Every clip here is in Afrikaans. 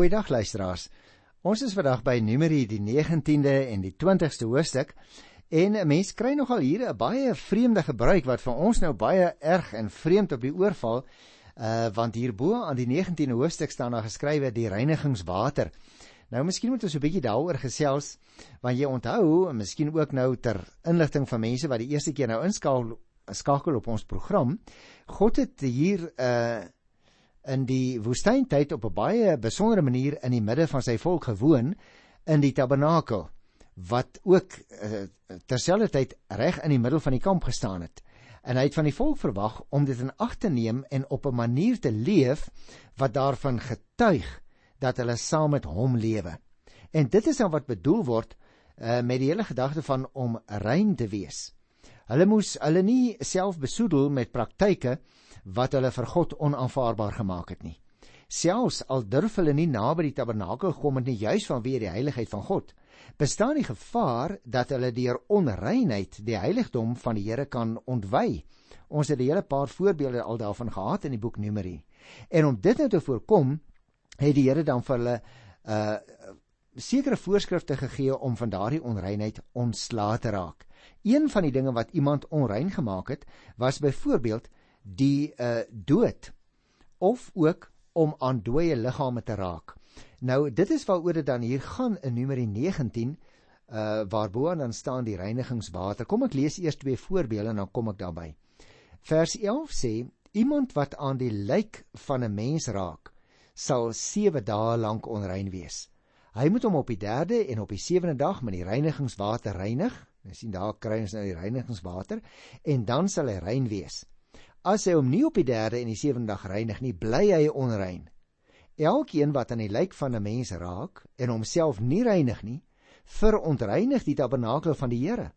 Goeiedag luisteraars. Ons is vandag by Numeri die 19de en die 20ste hoofstuk en 'n mens kry nogal hier 'n baie vreemde gebruik wat vir ons nou baie erg en vreemd op die oor val. Uh want hierbo aan die 19de hoofstuk staan daar geskrywe die reinigingswater. Nou miskien moet ons 'n bietjie daaroor gesels want jy onthou, en miskien ook nou ter inligting van mense wat die eerste keer nou inskakel skakel op ons program. God het hier uh in die woestyntyd op 'n baie besondere manier in die midde van sy volk gewoon in die tabernakel wat ook uh, terselfdertyd reg in die middel van die kamp gestaan het. En hy het van die volk verwag om dit in ag te neem en op 'n manier te leef wat daarvan getuig dat hulle saam met hom lewe. En dit is dan wat bedoel word uh, met die hele gedagte van om rein te wees. Hulle moes hulle nie self besoedel met praktyke wat hulle vir God onaanvaarbaar gemaak het nie. Selfs al durf hulle nie naby die tabernakel kom en nie juis vanweë die heiligheid van God, bestaan die gevaar dat hulle deur onreinheid die heiligdom van die Here kan ontwy. Ons het 'n hele paar voorbeelde al daarvan gehad in die boek Numeri. En om dit nou te voorkom, het die Here dan vir hulle uh sekere voorskrifte gegee om van daardie onreinheid ontslae te raak. Een van die dinge wat iemand onrein gemaak het, was byvoorbeeld die uh dood of ook om aan dooie liggame te raak. Nou dit is waaroor dit dan hier gaan in Numeri 19 uh waarbo dan staan die reinigingswater. Kom ek lees eers twee voorbeelde en dan kom ek daarby. Vers 11 sê iemand wat aan die lijk van 'n mens raak sal 7 dae lank onrein wees. Hy moet hom op die 3de en op die 7de dag met die reinigingswater reinig. Jy sien daar kry ons nou die reinigingswater en dan sal hy rein wees. As hy hom nie op die 3de en die 7de dag reinig nie, bly hy onrein. Elkeen wat aan die lijk van 'n mens raak en homself nie reinig nie, verontreinig die tabernakel van die Here.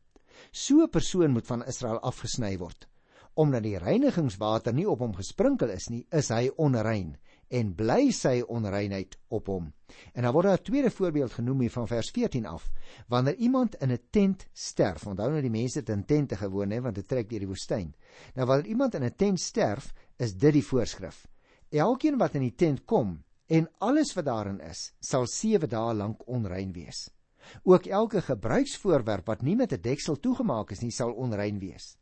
So 'n persoon moet van Israel afgesny word. Omdat die reinigingswater nie op hom gesprinkel is nie, is hy onrein en bly sy onreinheid op hom. En dan word daar 'n tweede voorbeeld genoem hier van vers 14 af. Wanneer iemand in 'n tent sterf, onthou nou die mense het in tente gewoon hè, want dit trek deur die woestyn. Nou wanneer iemand in 'n tent sterf, is dit die voorskrif. Elkeen wat in die tent kom en alles wat daarin is, sal 7 dae lank onrein wees. Ook elke gebruiksvoorwerp wat nie met 'n deksel toegemaak is nie, sal onrein wees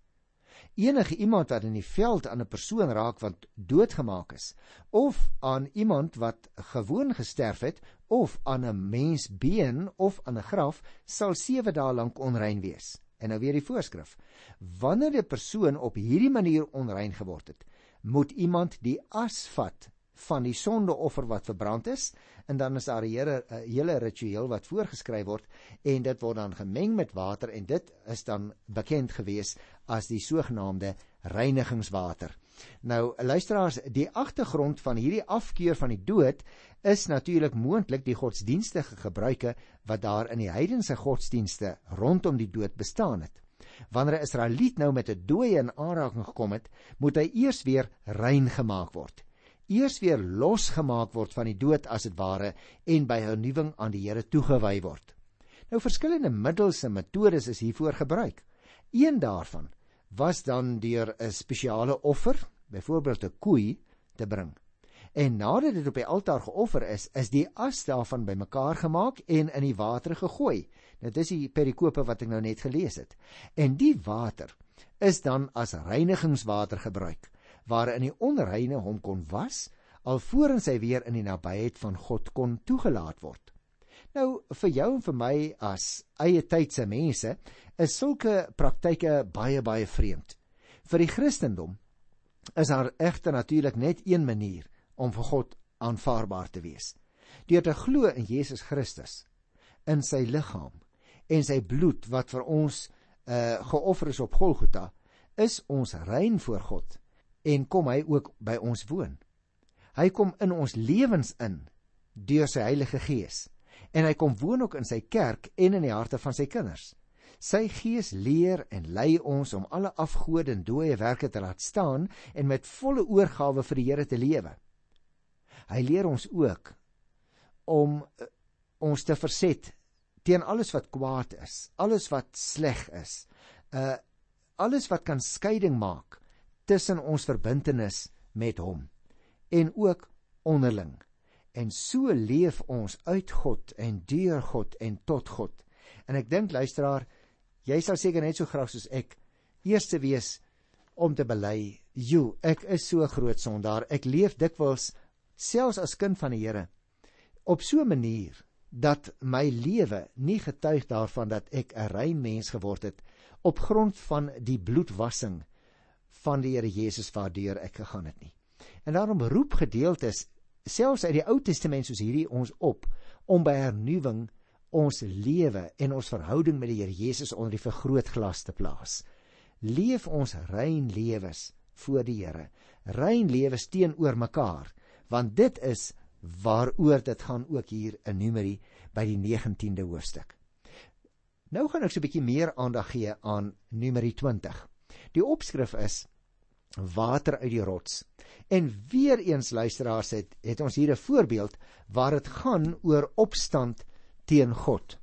enige iemand wat in die veld aan 'n persoon raak wat doodgemaak is of aan iemand wat gewoon gesterf het of aan 'n mens been of aan 'n graf sal 7 dae lank onrein wees. En nou weer die voorskrif. Wanneer 'n persoon op hierdie manier onrein geword het, moet iemand die as vat van die sondeoffer wat verbrand is en dan is daar 'n hele hele ritueel wat voorgeskryf word en dit word dan gemeng met water en dit is dan bekend gewees as die sogenaamde reinigingswater. Nou luisteraars, die agtergrond van hierdie afkeur van die dood is natuurlik moontlik die godsdienstige gebruike wat daar in die heidense godsdienste rondom die dood bestaan het. Wanneer 'n Israeliet nou met 'n dooie in aanraking gekom het, moet hy eers weer rein gemaak word eers weer losgemaak word van die dood as dit ware en by hernuwing aan die Here toegewy word. Nou verskillende middels en metodes is hiervoor gebruik. Een daarvan was dan deur 'n spesiale offer, byvoorbeeld 'n koei, te bring. En nadat dit op die altaar geoffer is, is die as daarvan bymekaar gemaak en in die water gegooi. Dit is die perikope wat ek nou net gelees het. En die water is dan as reinigingswater gebruik waarin die onreine hom kon was alvorens hy weer in die nabyheid van God kon toegelaat word. Nou vir jou en vir my as eie tydse mense is sulke praktyke baie baie vreemd. Vir die Christendom is daar egter natuurlik net een manier om vir God aanvaarbaar te wees. Deur te glo in Jesus Christus in sy liggaam en sy bloed wat vir ons uh geoffer is op Golgotha, is ons rein voor God en kom hy ook by ons woon. Hy kom in ons lewens in deur sy Heilige Gees en hy kom woon ook in sy kerk en in die harte van sy kinders. Sy Gees leer en lei ons om alle afgode en dooie werke te laat staan en met volle oorgawe vir die Here te lewe. Hy leer ons ook om uh, ons te verset teen alles wat kwaad is, alles wat sleg is. Uh alles wat kan skeiding maak tussen ons verbintenis met hom en ook onderling En so leef ons uit God en deur God en tot God. En ek dink luisteraar, jy sal seker net so graag soos ek eerste wees om te bely, "Jo, ek is so groot sondaar. Ek leef dikwels selfs as kind van die Here op so 'n manier dat my lewe nie getuig daarvan dat ek 'n rein mens geword het op grond van die bloedwassing van die Here Jesus waardeur ek gegaan het nie. En daarom roep gedeeltes selfs uit die Ou Testament soos hierdie ons op om by hernuwing ons lewe en ons verhouding met die Here Jesus onder die vergrootglas te plaas. Leef ons rein lewens voor die Here. Rein lewens teenoor mekaar, want dit is waaroor dit gaan ook hier in Numeri by die 19de hoofstuk. Nou gaan ek so 'n bietjie meer aandag gee aan Numeri 20. Die opskrif is water uit die rots. En weer eens luisteraars het het ons hier 'n voorbeeld waar dit gaan oor opstand teen God.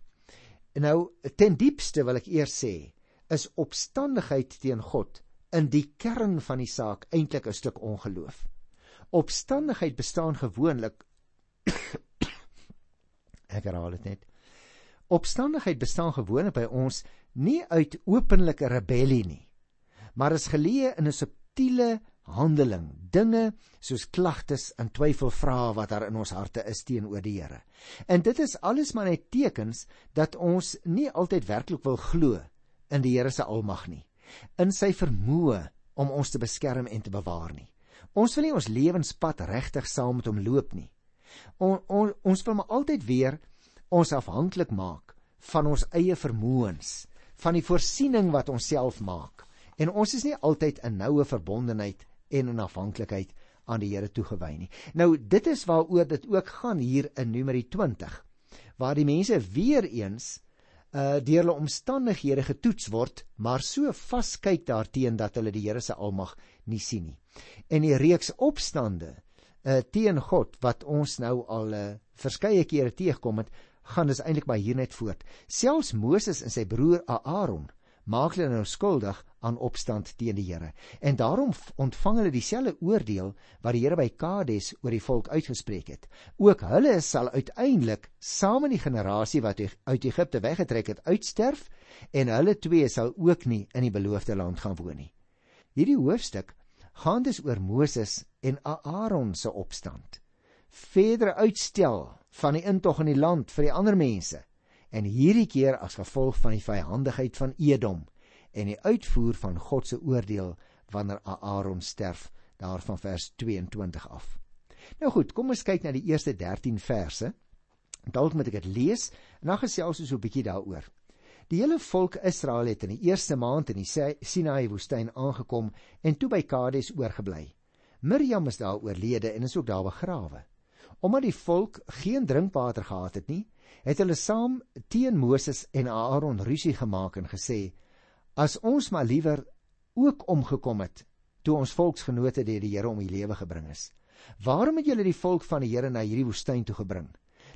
En nou ten diepste wil ek eers sê is opstandigheid teen God in die kern van die saak eintlik 'n stuk ongeloof. Opstandigheid bestaan gewoonlik ek herhaal dit net. Opstandigheid bestaan gewoonlik by ons nie uit openlike rebellie nie, maar is geleë in 'n subtiele handeling, dinge soos klagtes en twyfelvrae wat daar in ons harte is teenoor die Here. En dit is alles maar net tekens dat ons nie altyd werklik wil glo in die Here se almag nie, in sy vermoë om ons te beskerm en te bewaar nie. Ons wil nie ons lewenspad regtig saam met hom loop nie. On, on, ons wil maar altyd weer ons afhanklik maak van ons eie vermoëns, van die voorsiening wat ons self maak. En ons is nie altyd in noue verbondenheid en in afhanklikheid aan die Here toegewy nie. Nou dit is waaroor dit ook gaan hier in Numeri 20 waar die mense weer eens uh deur hulle omstandighede getoets word, maar so vaskyk daarteenoor dat hulle die Here se almag nie sien nie. En die reeks opstande uh teen God wat ons nou al uh verskeie kere teëgekom het, gaan dis eintlik maar hier net voort. Selfs Moses en sy broer Aaron maak hulle nou skuldig aan opstand teen die Here. En daarom ontvang hulle dieselfde oordeel wat die Here by Kades oor die volk uitgespreek het. Ook hulle sal uiteindelik saam met die generasie wat uit Egipte weggetrek het, uitsterf en hulle twee sal ook nie in die beloofde land gaan woon nie. Hierdie hoofstuk gaan dus oor Moses en Aaron se opstand. Verdere uitstel van die intog in die land vir die ander mense en hierdie keer as gevolg van die vyhandigheid van Edom en die uitvoer van God se oordeel wanneer Aaron sterf daarvan vers 22 af. Nou goed, kom ons kyk na die eerste 13 verse. Dalk moet ek dit lees en dan gesels ons so 'n bietjie daaroor. Die hele volk Israel het in die eerste maand in die Sinaï woestyn aangekom en toe by Kades oorgebly. Miriam is daar oorlede en is ook daar begrawe. Omdat die volk geen drinkwater gehad het nie, het hulle saam teen Moses en Aaron rusie gemaak en gesê: "As ons maar liewer ook omgekom het toe ons volksgenote deur die Here om die lewe gebring is. Waarom het julle die volk van die Here na hierdie woestyn toe gebring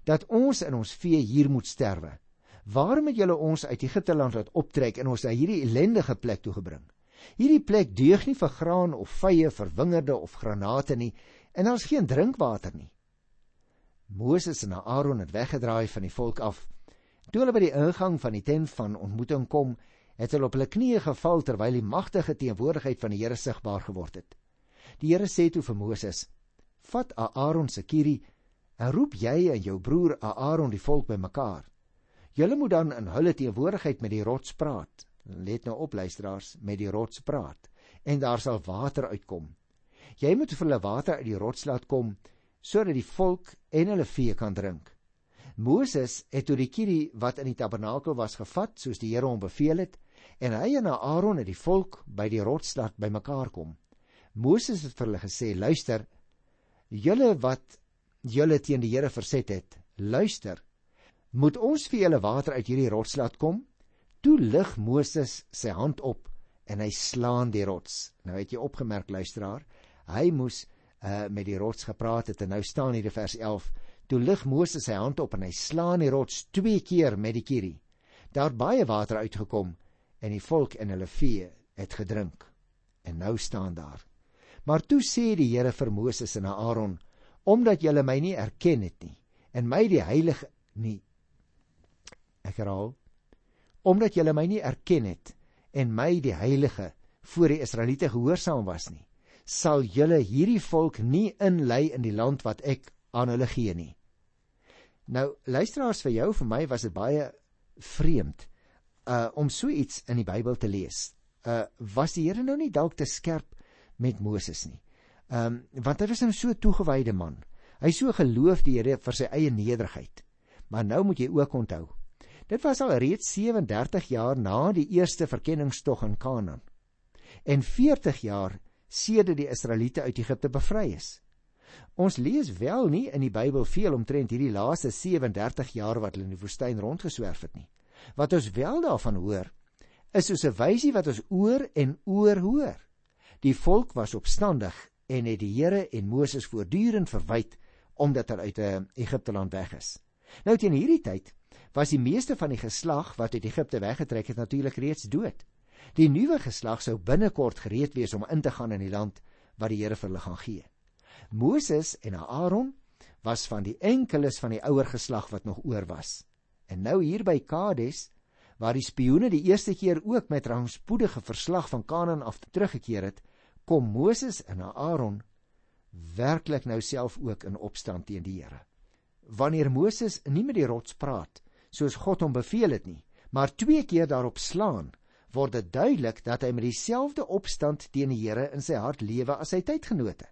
dat ons in ons vee hier moet sterwe? Waarom het julle ons uit Egipte land laat optrek en ons na hierdie ellendige plek toe gebring? Hierdie plek deug nie vir graan of vye, vir wingerde of granate nie en daar's geen drinkwater nie." Moses en Aaron het weggedraai van die volk af. Toe hulle by die ingang van die tent van ontmoeting kom, het hulle op hulle knieë geval terwyl die magtige teenwoordigheid van die Here sigbaar geword het. Die Here sê toe vir Moses: "Vat Aaron se kierie en roep jy en jou broer Aaron die volk bymekaar. Julle moet dan in hulle teenwoordigheid met die rots praat. Let nou op luisteraars, met die rots praat en daar sal water uitkom. Jy moet vir hulle water uit die rots laat kom." sodat die volk en hulle vee kan drink. Moses het toe die kierie wat in die tabernakel was gevat soos die Here hom beveel het en hy en Aaron het die volk by die rotsstad bymekaar kom. Moses het vir hulle gesê: "Luister, julle wat julle teen die Here verset het, luister. Moet ons vir julle water uit hierdie rots laat kom?" Toe lig Moses sy hand op en hy slaan die rots. Nou het jy opgemerk luisteraar, hy moes uh, met die rots gepraat het en nou staan hier in vers 11 toe lig Moses sy hand op en hy slaan die rots twee keer met die kierie daar baie water uitgekom en die volk en hulle vee het gedrink en nou staan daar. Maar toe sê die Here vir Moses en Aaron omdat julle my nie erken het nie en my die heilige nie ek herhaal omdat julle my nie erken het en my die heilige voor die Israeliete gehoorsaam was nie sal julle hierdie volk nie inlei in die land wat ek aan hulle gee nie. Nou luisteraars vir jou vir my was dit baie vreemd uh om so iets in die Bybel te lees uh was die Here nou nie dalk te skerp met Moses nie Ehm um, want hy was 'n nou so toegewyde man. Hy so geloof die Here vir sy eie nederigheid. Maar nou moet jy ook onthou. Dit was al reeds 37 jaar na die eerste verkenningstog in Kanaan. En 40 jaar sedert die Israeliete uit Egipte bevry is. Ons lees wel nie in die Bybel veel omtrent hierdie laaste 37 jaar wat hulle in die woestyn rondgeswerf het nie. Wat ons wel daarvan hoor, is soos 'n wysie wat ons oor en oor hoor. Die volk was opstandig en het die Here en Moses voortdurend verwyd omdat hulle uit eh, Egipte land weg is. Nou teen hierdie tyd was die meeste van die geslag wat uit Egipte weggetrek het natuurlik reeds dood. Die nuwe geslag sou binnekort gereed wees om in te gaan in die land wat die Here vir hulle gaan gee. Moses en Aaron was van die enkeles van die ouer geslag wat nog oor was. En nou hier by Kades waar die spioene die eerste keer ook met rangspoedige verslag van Kanaan af teruggekeer het, kom Moses en Aaron werklik nou self ook in opstand teen die Here. Wanneer Moses nie met die rots praat soos God hom beveel het nie, maar twee keer daarop slaan, word dit duidelik dat hy met dieselfde opstand teen die Here in sy hart lewe as sy tydgenote.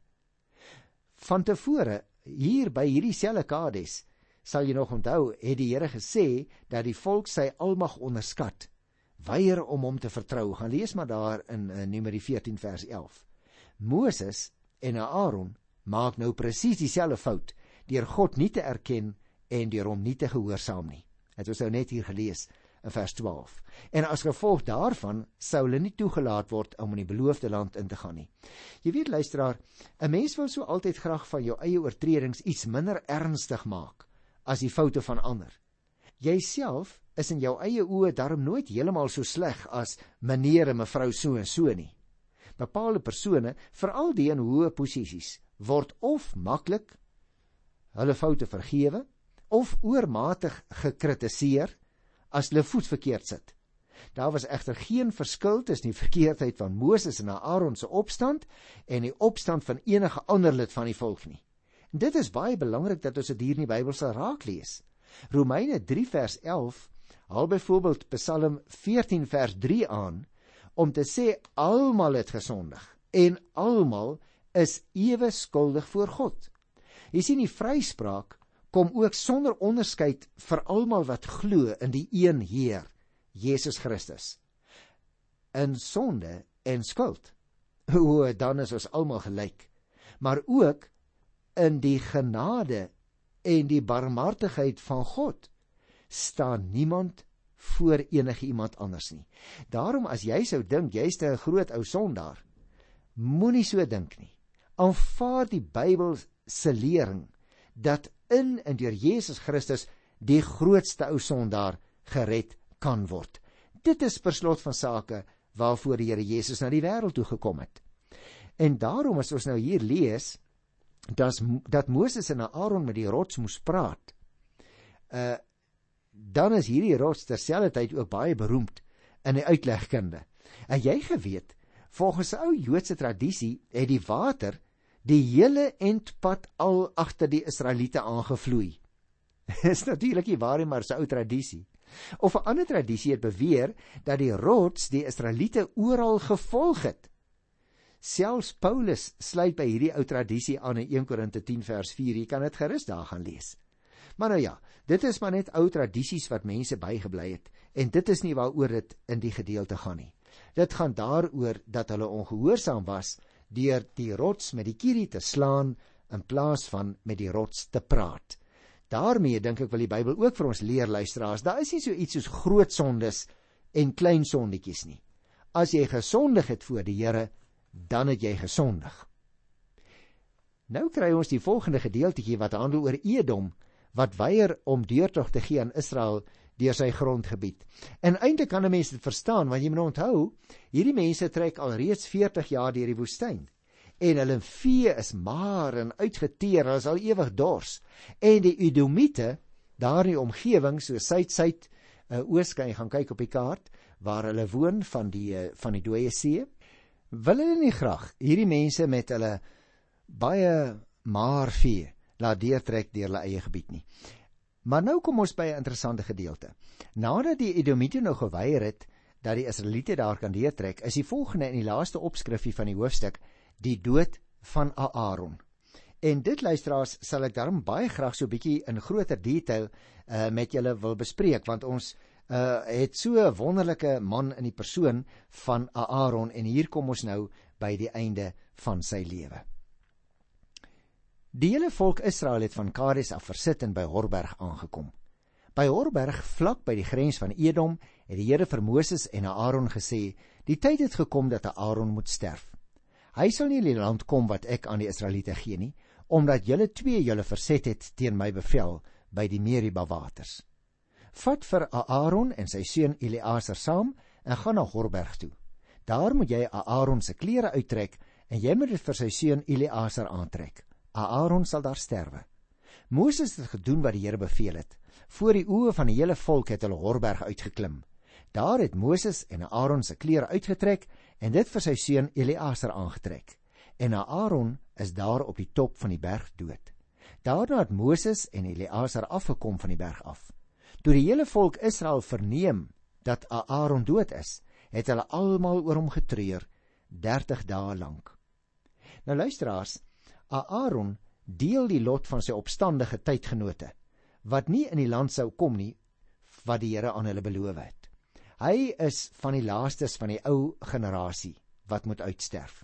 Van tevore hier by hierdie selfe Kades sal jy nog onthou, het die Here gesê dat die volk sy almag onderskat weier om hom te vertrou. Gaan lees maar daar in uh, Numeri 14 vers 11. Moses en Aaron maak nou presies dieselfde fout deur God nie te erken en deur hom nie te gehoorsaam nie. Het ons nou net hier gelees in vers 12. En as gevolg daarvan sou hulle nie toegelaat word om in die beloofde land in te gaan nie. Jy weet luisteraar, 'n mens wil so altyd graag van jou eie oortredings iets minder ernstig maak as die foute van ander. Jouself is in jou eie oë darm nooit heeltemal so sleg as meneer en mevrou so en so nie. Bepaalde persone, veral die in hoë posisies, word of maklik hulle foute vergewe of oormatig gekritiseer as hulle voet verkeerd sit. Daar was egter geen verskil tussen die verkeerdheid van Moses en Aaron se opstand en die opstand van enige ander lid van die volk nie. En dit is baie belangrik dat ons dit hier in die Bybel sal raak lees. Romeine 3 vers 11 haal byvoorbeeld Psalm 14 vers 3 aan om te sê almal het gesondig en almal is ewe skuldig voor God. Jy sien die vryspraak kom ook sonder onderskeid vir almal wat glo in die een Heer, Jesus Christus. In sonde en skuld. O, dan is ons almal gelyk. Maar ook in die genade en die barmhartigheid van God staan niemand voor enige iemand anders nie. Daarom as jy sou dink jy's 'n groot ou sondaar, moenie so dink nie. Aanvaar die Bybel se lering dat in en deur Jesus Christus die grootste ou sondaar gered kan word. Dit is verslot van sake waarvoor die Here Jesus na die wêreld toe gekom het. En daarom as ons nou hier lees dat dat Moses en Aaron met die rots moes praat. Uh dan is hierdie rots terselfdertyd ook baie beroemd in die uitlegkunde. En jy geweet, volgens ou Joodse tradisie het die water die hele entpad al agter die Israeliete aangevloei. is natuurlik nie waar nie, maar se ou tradisie. Of 'n ander tradisie het beweer dat die rots die Israeliete oral gevolg het Selfs Paulus sluit by hierdie ou tradisie aan in 1 Korinte 10 vers 4. Jy kan dit gerus daar gaan lees. Maar nou ja, dit is maar net ou tradisies wat mense bygebly het en dit is nie waaroor dit in die gedeelte gaan nie. Dit gaan daaroor dat hulle ongehoorsaam was deur die rots met die kierie te slaan in plaas van met die rots te praat. Daarmee dink ek wil die Bybel ook vir ons leer luisteraars, daar is nie so iets soos groot sondes en klein sondetjies nie. As jy gesondig het voor die Here, dan het jy gesondig. Nou kry ons die volgende gedeeltjie wat handel oor Edom wat weier om deurtog te gee aan Israel deur sy grondgebied. En eintlik kan 'n mens dit verstaan want jy moet onthou, hierdie mense trek al reeds 40 jaar deur die woestyn en hulle vee is maar en uitgeteer, hulle is al ewig dors. En die Edomite daar in die omgewing, so suid-suid uh, oos kan jy gaan kyk op die kaart waar hulle woon van die uh, van die dooie see, wil hulle nie graag hierdie mense met hulle baie maar vee laat deurtrek deur hulle eie gebied nie. Maar nou kom ons by 'n interessante gedeelte. Nadat die Edomite nou geweier het dat die Israeliete daar kan deurtrek, is die volgende in die laaste opskrifie van die hoofstuk die dood van Aaron. En dit luisteraars sal ek daarom baie graag so 'n bietjie in groter detail uh, met julle wil bespreek want ons uh, het so 'n wonderlike man in die persoon van Aaron en hier kom ons nou by die einde van sy lewe. Die hele volk Israel het van Kades af versit en by Horberg aangekom. By Horberg, vlak by die grens van Edom, het die Here vir Moses en Aaron gesê: "Die tyd het gekom dat Aaron moet sterf. Hy sal nie in die land kom wat ek aan die Israeliete gee nie, omdat julle twee julle verset het teen my bevel by die Meriba waters. Vat vir Aaron en sy seun Eleazar saam en gaan na Horberg toe. Daar moet jy Aaron se klere uittrek en jy moet dit vir sy seun Eleazar aantrek. Aaron sal daar sterwe. Moses het gedoen wat die Here beveel het. Voor die oë van die hele volk het hulle Horberg uitgeklim. Daar het Moses en Aaron se klere uitgetrek en dit vir sy seun Eleazar aangetrek. En Aaron is daar op die top van die berg dood. Daarna het Moses en Eleazar afgekom van die berg af. Toe die hele volk Israel verneem dat Aaron dood is, het hulle almal oor hom getreur 30 dae lank. Nou luisteraars, Aaron deel die lot van sy opstandige tydgenote wat nie in die land sou kom nie wat die Here aan hulle beloof het. Hy is van die laastes van die ou generasie wat moet uitsterf.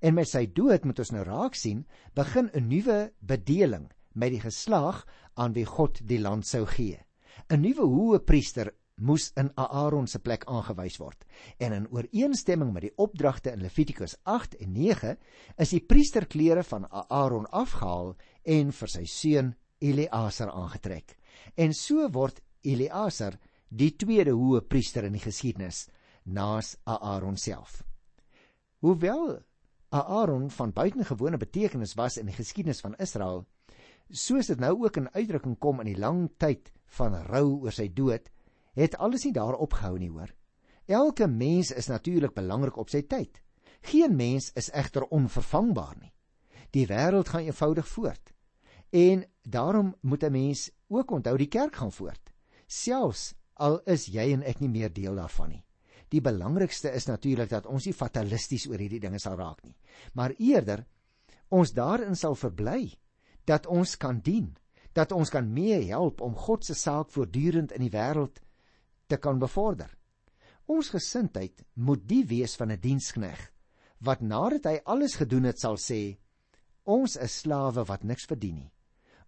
En met sy dood moet ons nou raak sien, begin 'n nuwe bedeling met die geslag aan wie God die land sou gee. 'n Nuwe hoë priester moes in Aaron se plek aangewys word. En in ooreenstemming met die opdragte in Levitikus 8 en 9 is die priesterklere van Aaron afgehaal en vir sy seun Eleazar aangetrek. En so word Eleazar die tweede hoë priester in die geskiedenis naas Aaron self. Hoewel Aaron van buitengewone betekenis was in die geskiedenis van Israel, soos dit nou ook in uitdrukking kom in die lang tyd van rou oor sy dood, het alles nie daarop gehou nie hoor. Elke mens is natuurlik belangrik op sy tyd. Geen mens is egter onvervangbaar nie. Die wêreld gaan eenvoudig voort. En daarom moet 'n mens ook onthou die kerk gaan voort. Selfs al is jy en ek nie meer deel daarvan nie. Die belangrikste is natuurlik dat ons nie fatalisties oor hierdie dinge sal raak nie, maar eerder ons daarin sal verbly dat ons kan dien, dat ons kan meehelp om God se saak voortdurend in die wêreld te kan bevorder. Ons gesindheid moet die wees van 'n dienskneg wat nadat hy alles gedoen het sal sê ons is slawe wat niks verdien nie.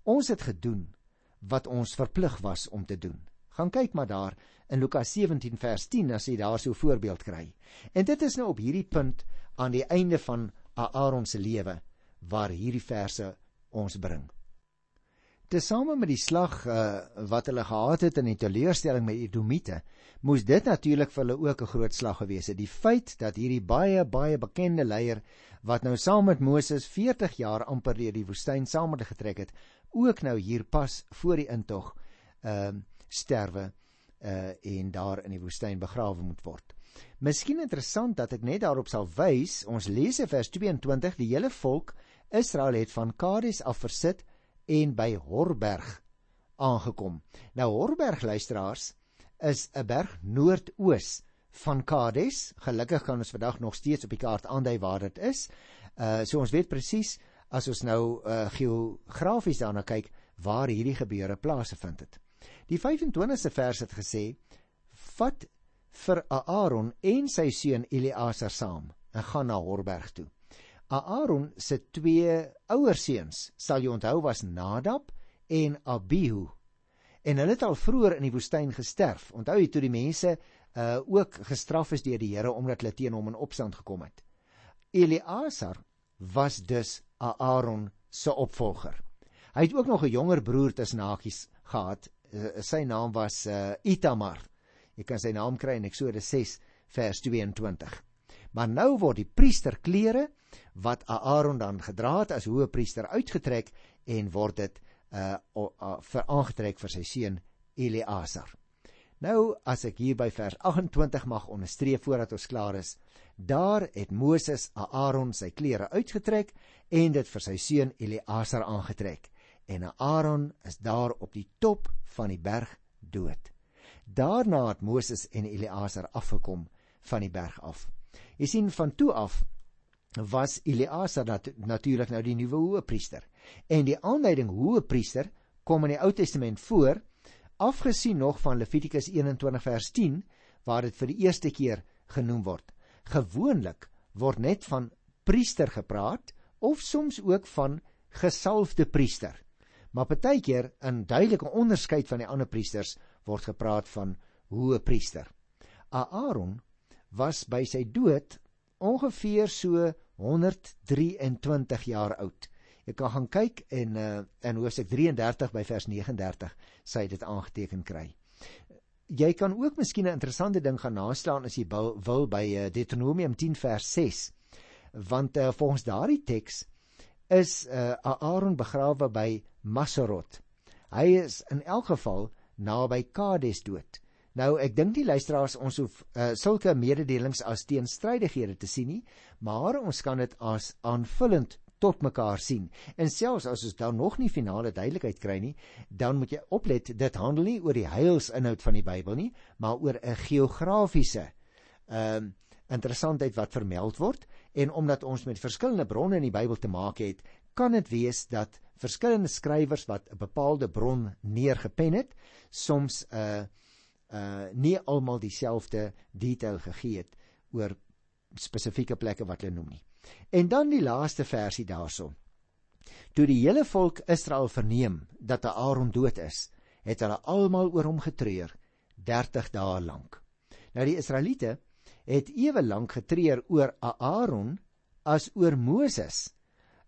Ons het gedoen wat ons verplig was om te doen. Gaan kyk maar daar in Lukas 17 vers 10 as jy daar so 'n voorbeeld kry. En dit is nou op hierdie punt aan die einde van Aaron se lewe waar hierdie verse ons bring. Tesame met die slag uh, wat hulle gehad het in die teleurstelling met Edomite, moes dit natuurlik vir hulle ook 'n groot slag gewees het. Die feit dat hierdie baie baie bekende leier wat nou saam met Moses 40 jaar amper deur die woestyn saam met getrek het, ook nou hier pas voor die intog ehm uh, sterwe uh en daar in die woestyn begrawe moet word. Miskien interessant dat ek net daarop sal wys, ons lees in vers 22 die hele volk Israel het van Kades af versit en by Horberg aangekom. Nou Horberg luisteraars is 'n berg noordoos van Kades. Gelukkig kan ons vandag nog steeds op die kaart aandui waar dit is. Uh so ons weet presies as ons nou uh geografies daarna kyk waar hierdie gebeure plaasgevind het. Die 25ste vers het gesê: "Vat vir Aaron en sy seun Eleazar saam en gaan na Horberg toe." Aaron se twee ouer seuns, sal jy onthou, was Nadab en Abihu. En hulle het al vroeër in die woestyn gesterf. Onthou jy toe die mense uh ook gestraf is deur die Here omdat hulle teen hom in opstand gekom het. Eleazar was dus Aaron se opvolger. Hy het ook nog 'n jonger broer tussen hakies gehad uh, sy naam was uh, Itamar. Jy kan sy naam kry in Eksodus 6 vers 22. Maar nou word die priesterklere wat Aaron dan gedra het as hoëpriester uitgetrek en word dit uh, uh vir aangetrek vir sy seun Eleazar. Nou as ek hier by vers 28 mag onderstreep voordat ons klaar is, daar het Moses Aaron sy klere uitgetrek en dit vir sy seun Eleazar aangetrek en Aaron is daar op die top van die berg dood. Daarna het Moses en Eleazar afgekom van die berg af. Jy sien van toe af was Eleazar nat natuurlik nou die nuwe hoëpriester. En die aanduiding hoëpriester kom in die Ou Testament voor, afgesien nog van Levitikus 21 vers 10 waar dit vir die eerste keer genoem word. Gewoonlik word net van priester gepraat of soms ook van gesalfde priester. Maar partykeer in duidelike onderskeid van die ander priesters word gepraat van hoëpriester. Aaron was by sy dood ongeveer so 123 jaar oud. Jy kan gaan kyk en uh, in Hoofstuk 33 by vers 39 sê dit aangeteken kry. Jy kan ook miskien 'n interessante ding gaan naslaan as jy wil, wil by uh, Deuteronomium 10 vers 6. Want uh, volgens daardie teks is uh, Aaron begrawe by Maserot. Hy is in elk geval naby Kades dood. Nou ek dink die luisteraars ons hoef uh, sulke mededelings as teenstrydighede te sien nie, maar ons kan dit as aanvullend tot mekaar sien. En selfs as ons dan nog nie finale duidelikheid kry nie, dan moet jy oplet dit handel nie oor die heilsinhoud van die Bybel nie, maar oor 'n geografiese ehm uh, interessantheid wat vermeld word en omdat ons met verskillende bronne in die Bybel te maak het, kan dit wees dat verskillende skrywers wat 'n bepaalde bron neergepen het, soms 'n uh, uh nie almal dieselfde detail gegee het oor spesifieke plekke wat hulle noem nie. En dan die laaste versie daarso. Toe die hele volk Israel verneem dat Aaron dood is, het hulle almal oor hom getreur 30 dae lank. Nou die Israeliete het ewe lank getreur oor Aaron as oor Moses.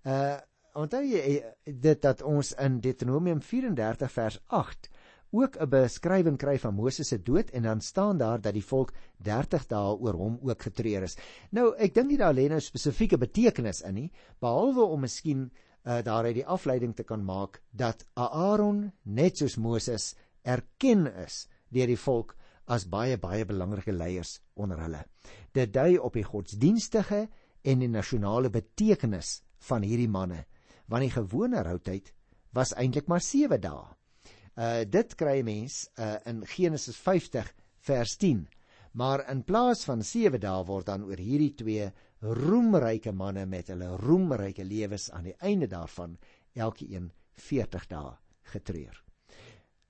Uh onthou jy dit dat ons in Deuteronomium 34 vers 8 ook 'n beskrywing kry van Moses se dood en dan staan daar dat die volk 30 dae oor hom ook getreur is. Nou, ek dink nie daar lê nou spesifieke betekenis in nie, behalwe om miskien uh, daaruit die afleiding te kan maak dat Aaron net soos Moses erken is deur die volk as baie baie belangrike leiers onder hulle. Dit dui op die godsdienstige en die nasionale betekenis van hierdie manne, want die gewone routyd was eintlik maar 7 dae. Uh dit kry 'n mens uh in Genesis 50 vers 10. Maar in plaas van 7 dae word dan oor hierdie twee roemryke manne met hulle roemryke lewens aan die einde daarvan elkeen 40 dae getreur.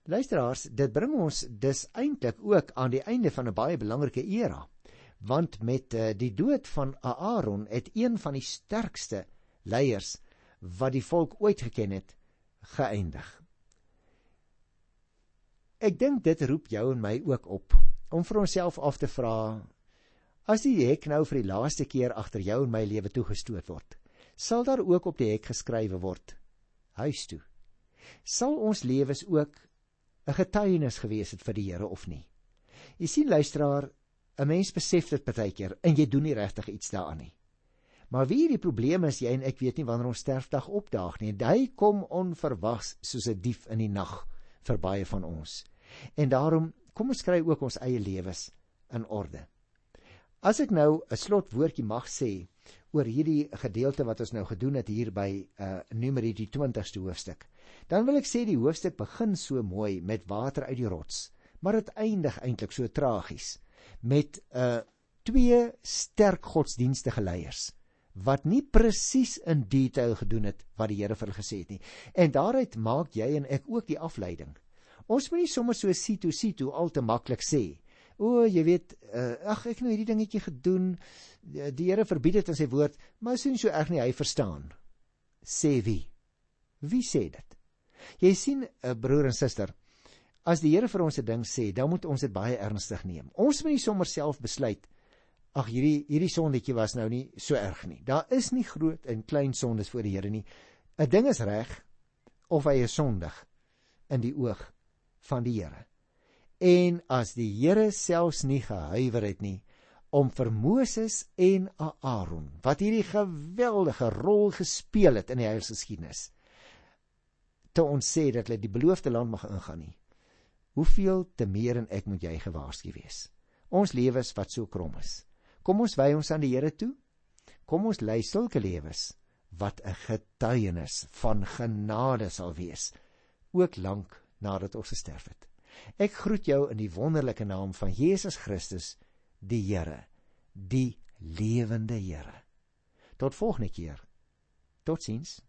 Luisteraars, dit bring ons dus eintlik ook aan die einde van 'n baie belangrike era. Want met uh, die dood van Aaron het een van die sterkste leiers wat die volk ooit geken het, geëindig. Ek dink dit roep jou en my ook op om vir onsself af te vra as die hek nou vir die laaste keer agter jou en my lewe toegestoot word sal daar ook op die hek geskrywe word huis toe. Sal ons lewens ook 'n getuienis gewees het vir die Here of nie? Jy sien luisteraar 'n mens besef dit baie keer en jy doen nie regtig iets daaraan nie. Maar wie die probleem is jy en ek weet nie wanneer ons sterfdag opdaag nie. Hy kom onverwags soos 'n dief in die nag vir baie van ons En daarom kom ons skry ook ons eie lewens in orde. As ek nou 'n slotwoordjie mag sê oor hierdie gedeelte wat ons nou gedoen het hier by uh Numeri die 20ste hoofstuk, dan wil ek sê die hoofstuk begin so mooi met water uit die rots, maar dit eindig eintlik so tragies met uh twee sterk godsdienstige leiers wat nie presies in detail gedoen het wat die Here vir hulle gesê het nie. En daaruit maak jy en ek ook die afleiding Ons moet nie sommer so sito sito al te maklik sê. O, jy weet, uh, ag ek het nou hierdie dingetjie gedoen. Die, die Here verbied dit in sy woord, maar sien so erg nie hy verstaan. Sê wie? Wie sê dit? Jy sien, 'n uh, broer en suster, as die Here vir ons 'n ding sê, dan moet ons dit baie ernstig neem. Ons moet nie sommer self besluit ag hierdie hierdie sondetjie was nou nie so erg nie. Daar is nie groot en klein sondes voor die Here nie. 'n Ding is reg of hy is sondig in die oog van die Here. En as die Here selfs nie gehuiwer het nie om vir Moses en Aaron wat hierdie geweldige rol gespeel het in die heilsgeskiedenis te ons sê dat hulle die beloofde land mag ingaan nie. Hoeveel te meer en ek moet jy gewaarsku wees. Ons lewens wat so krom is. Kom ons wy ons aan die Here toe. Kom ons lei sulke lewens wat 'n getuienis van genade sal wees ook lank nadat ons gesterf het. Ek groet jou in die wonderlike naam van Jesus Christus, die Here, die lewende Here. Tot volgende keer. Totsiens.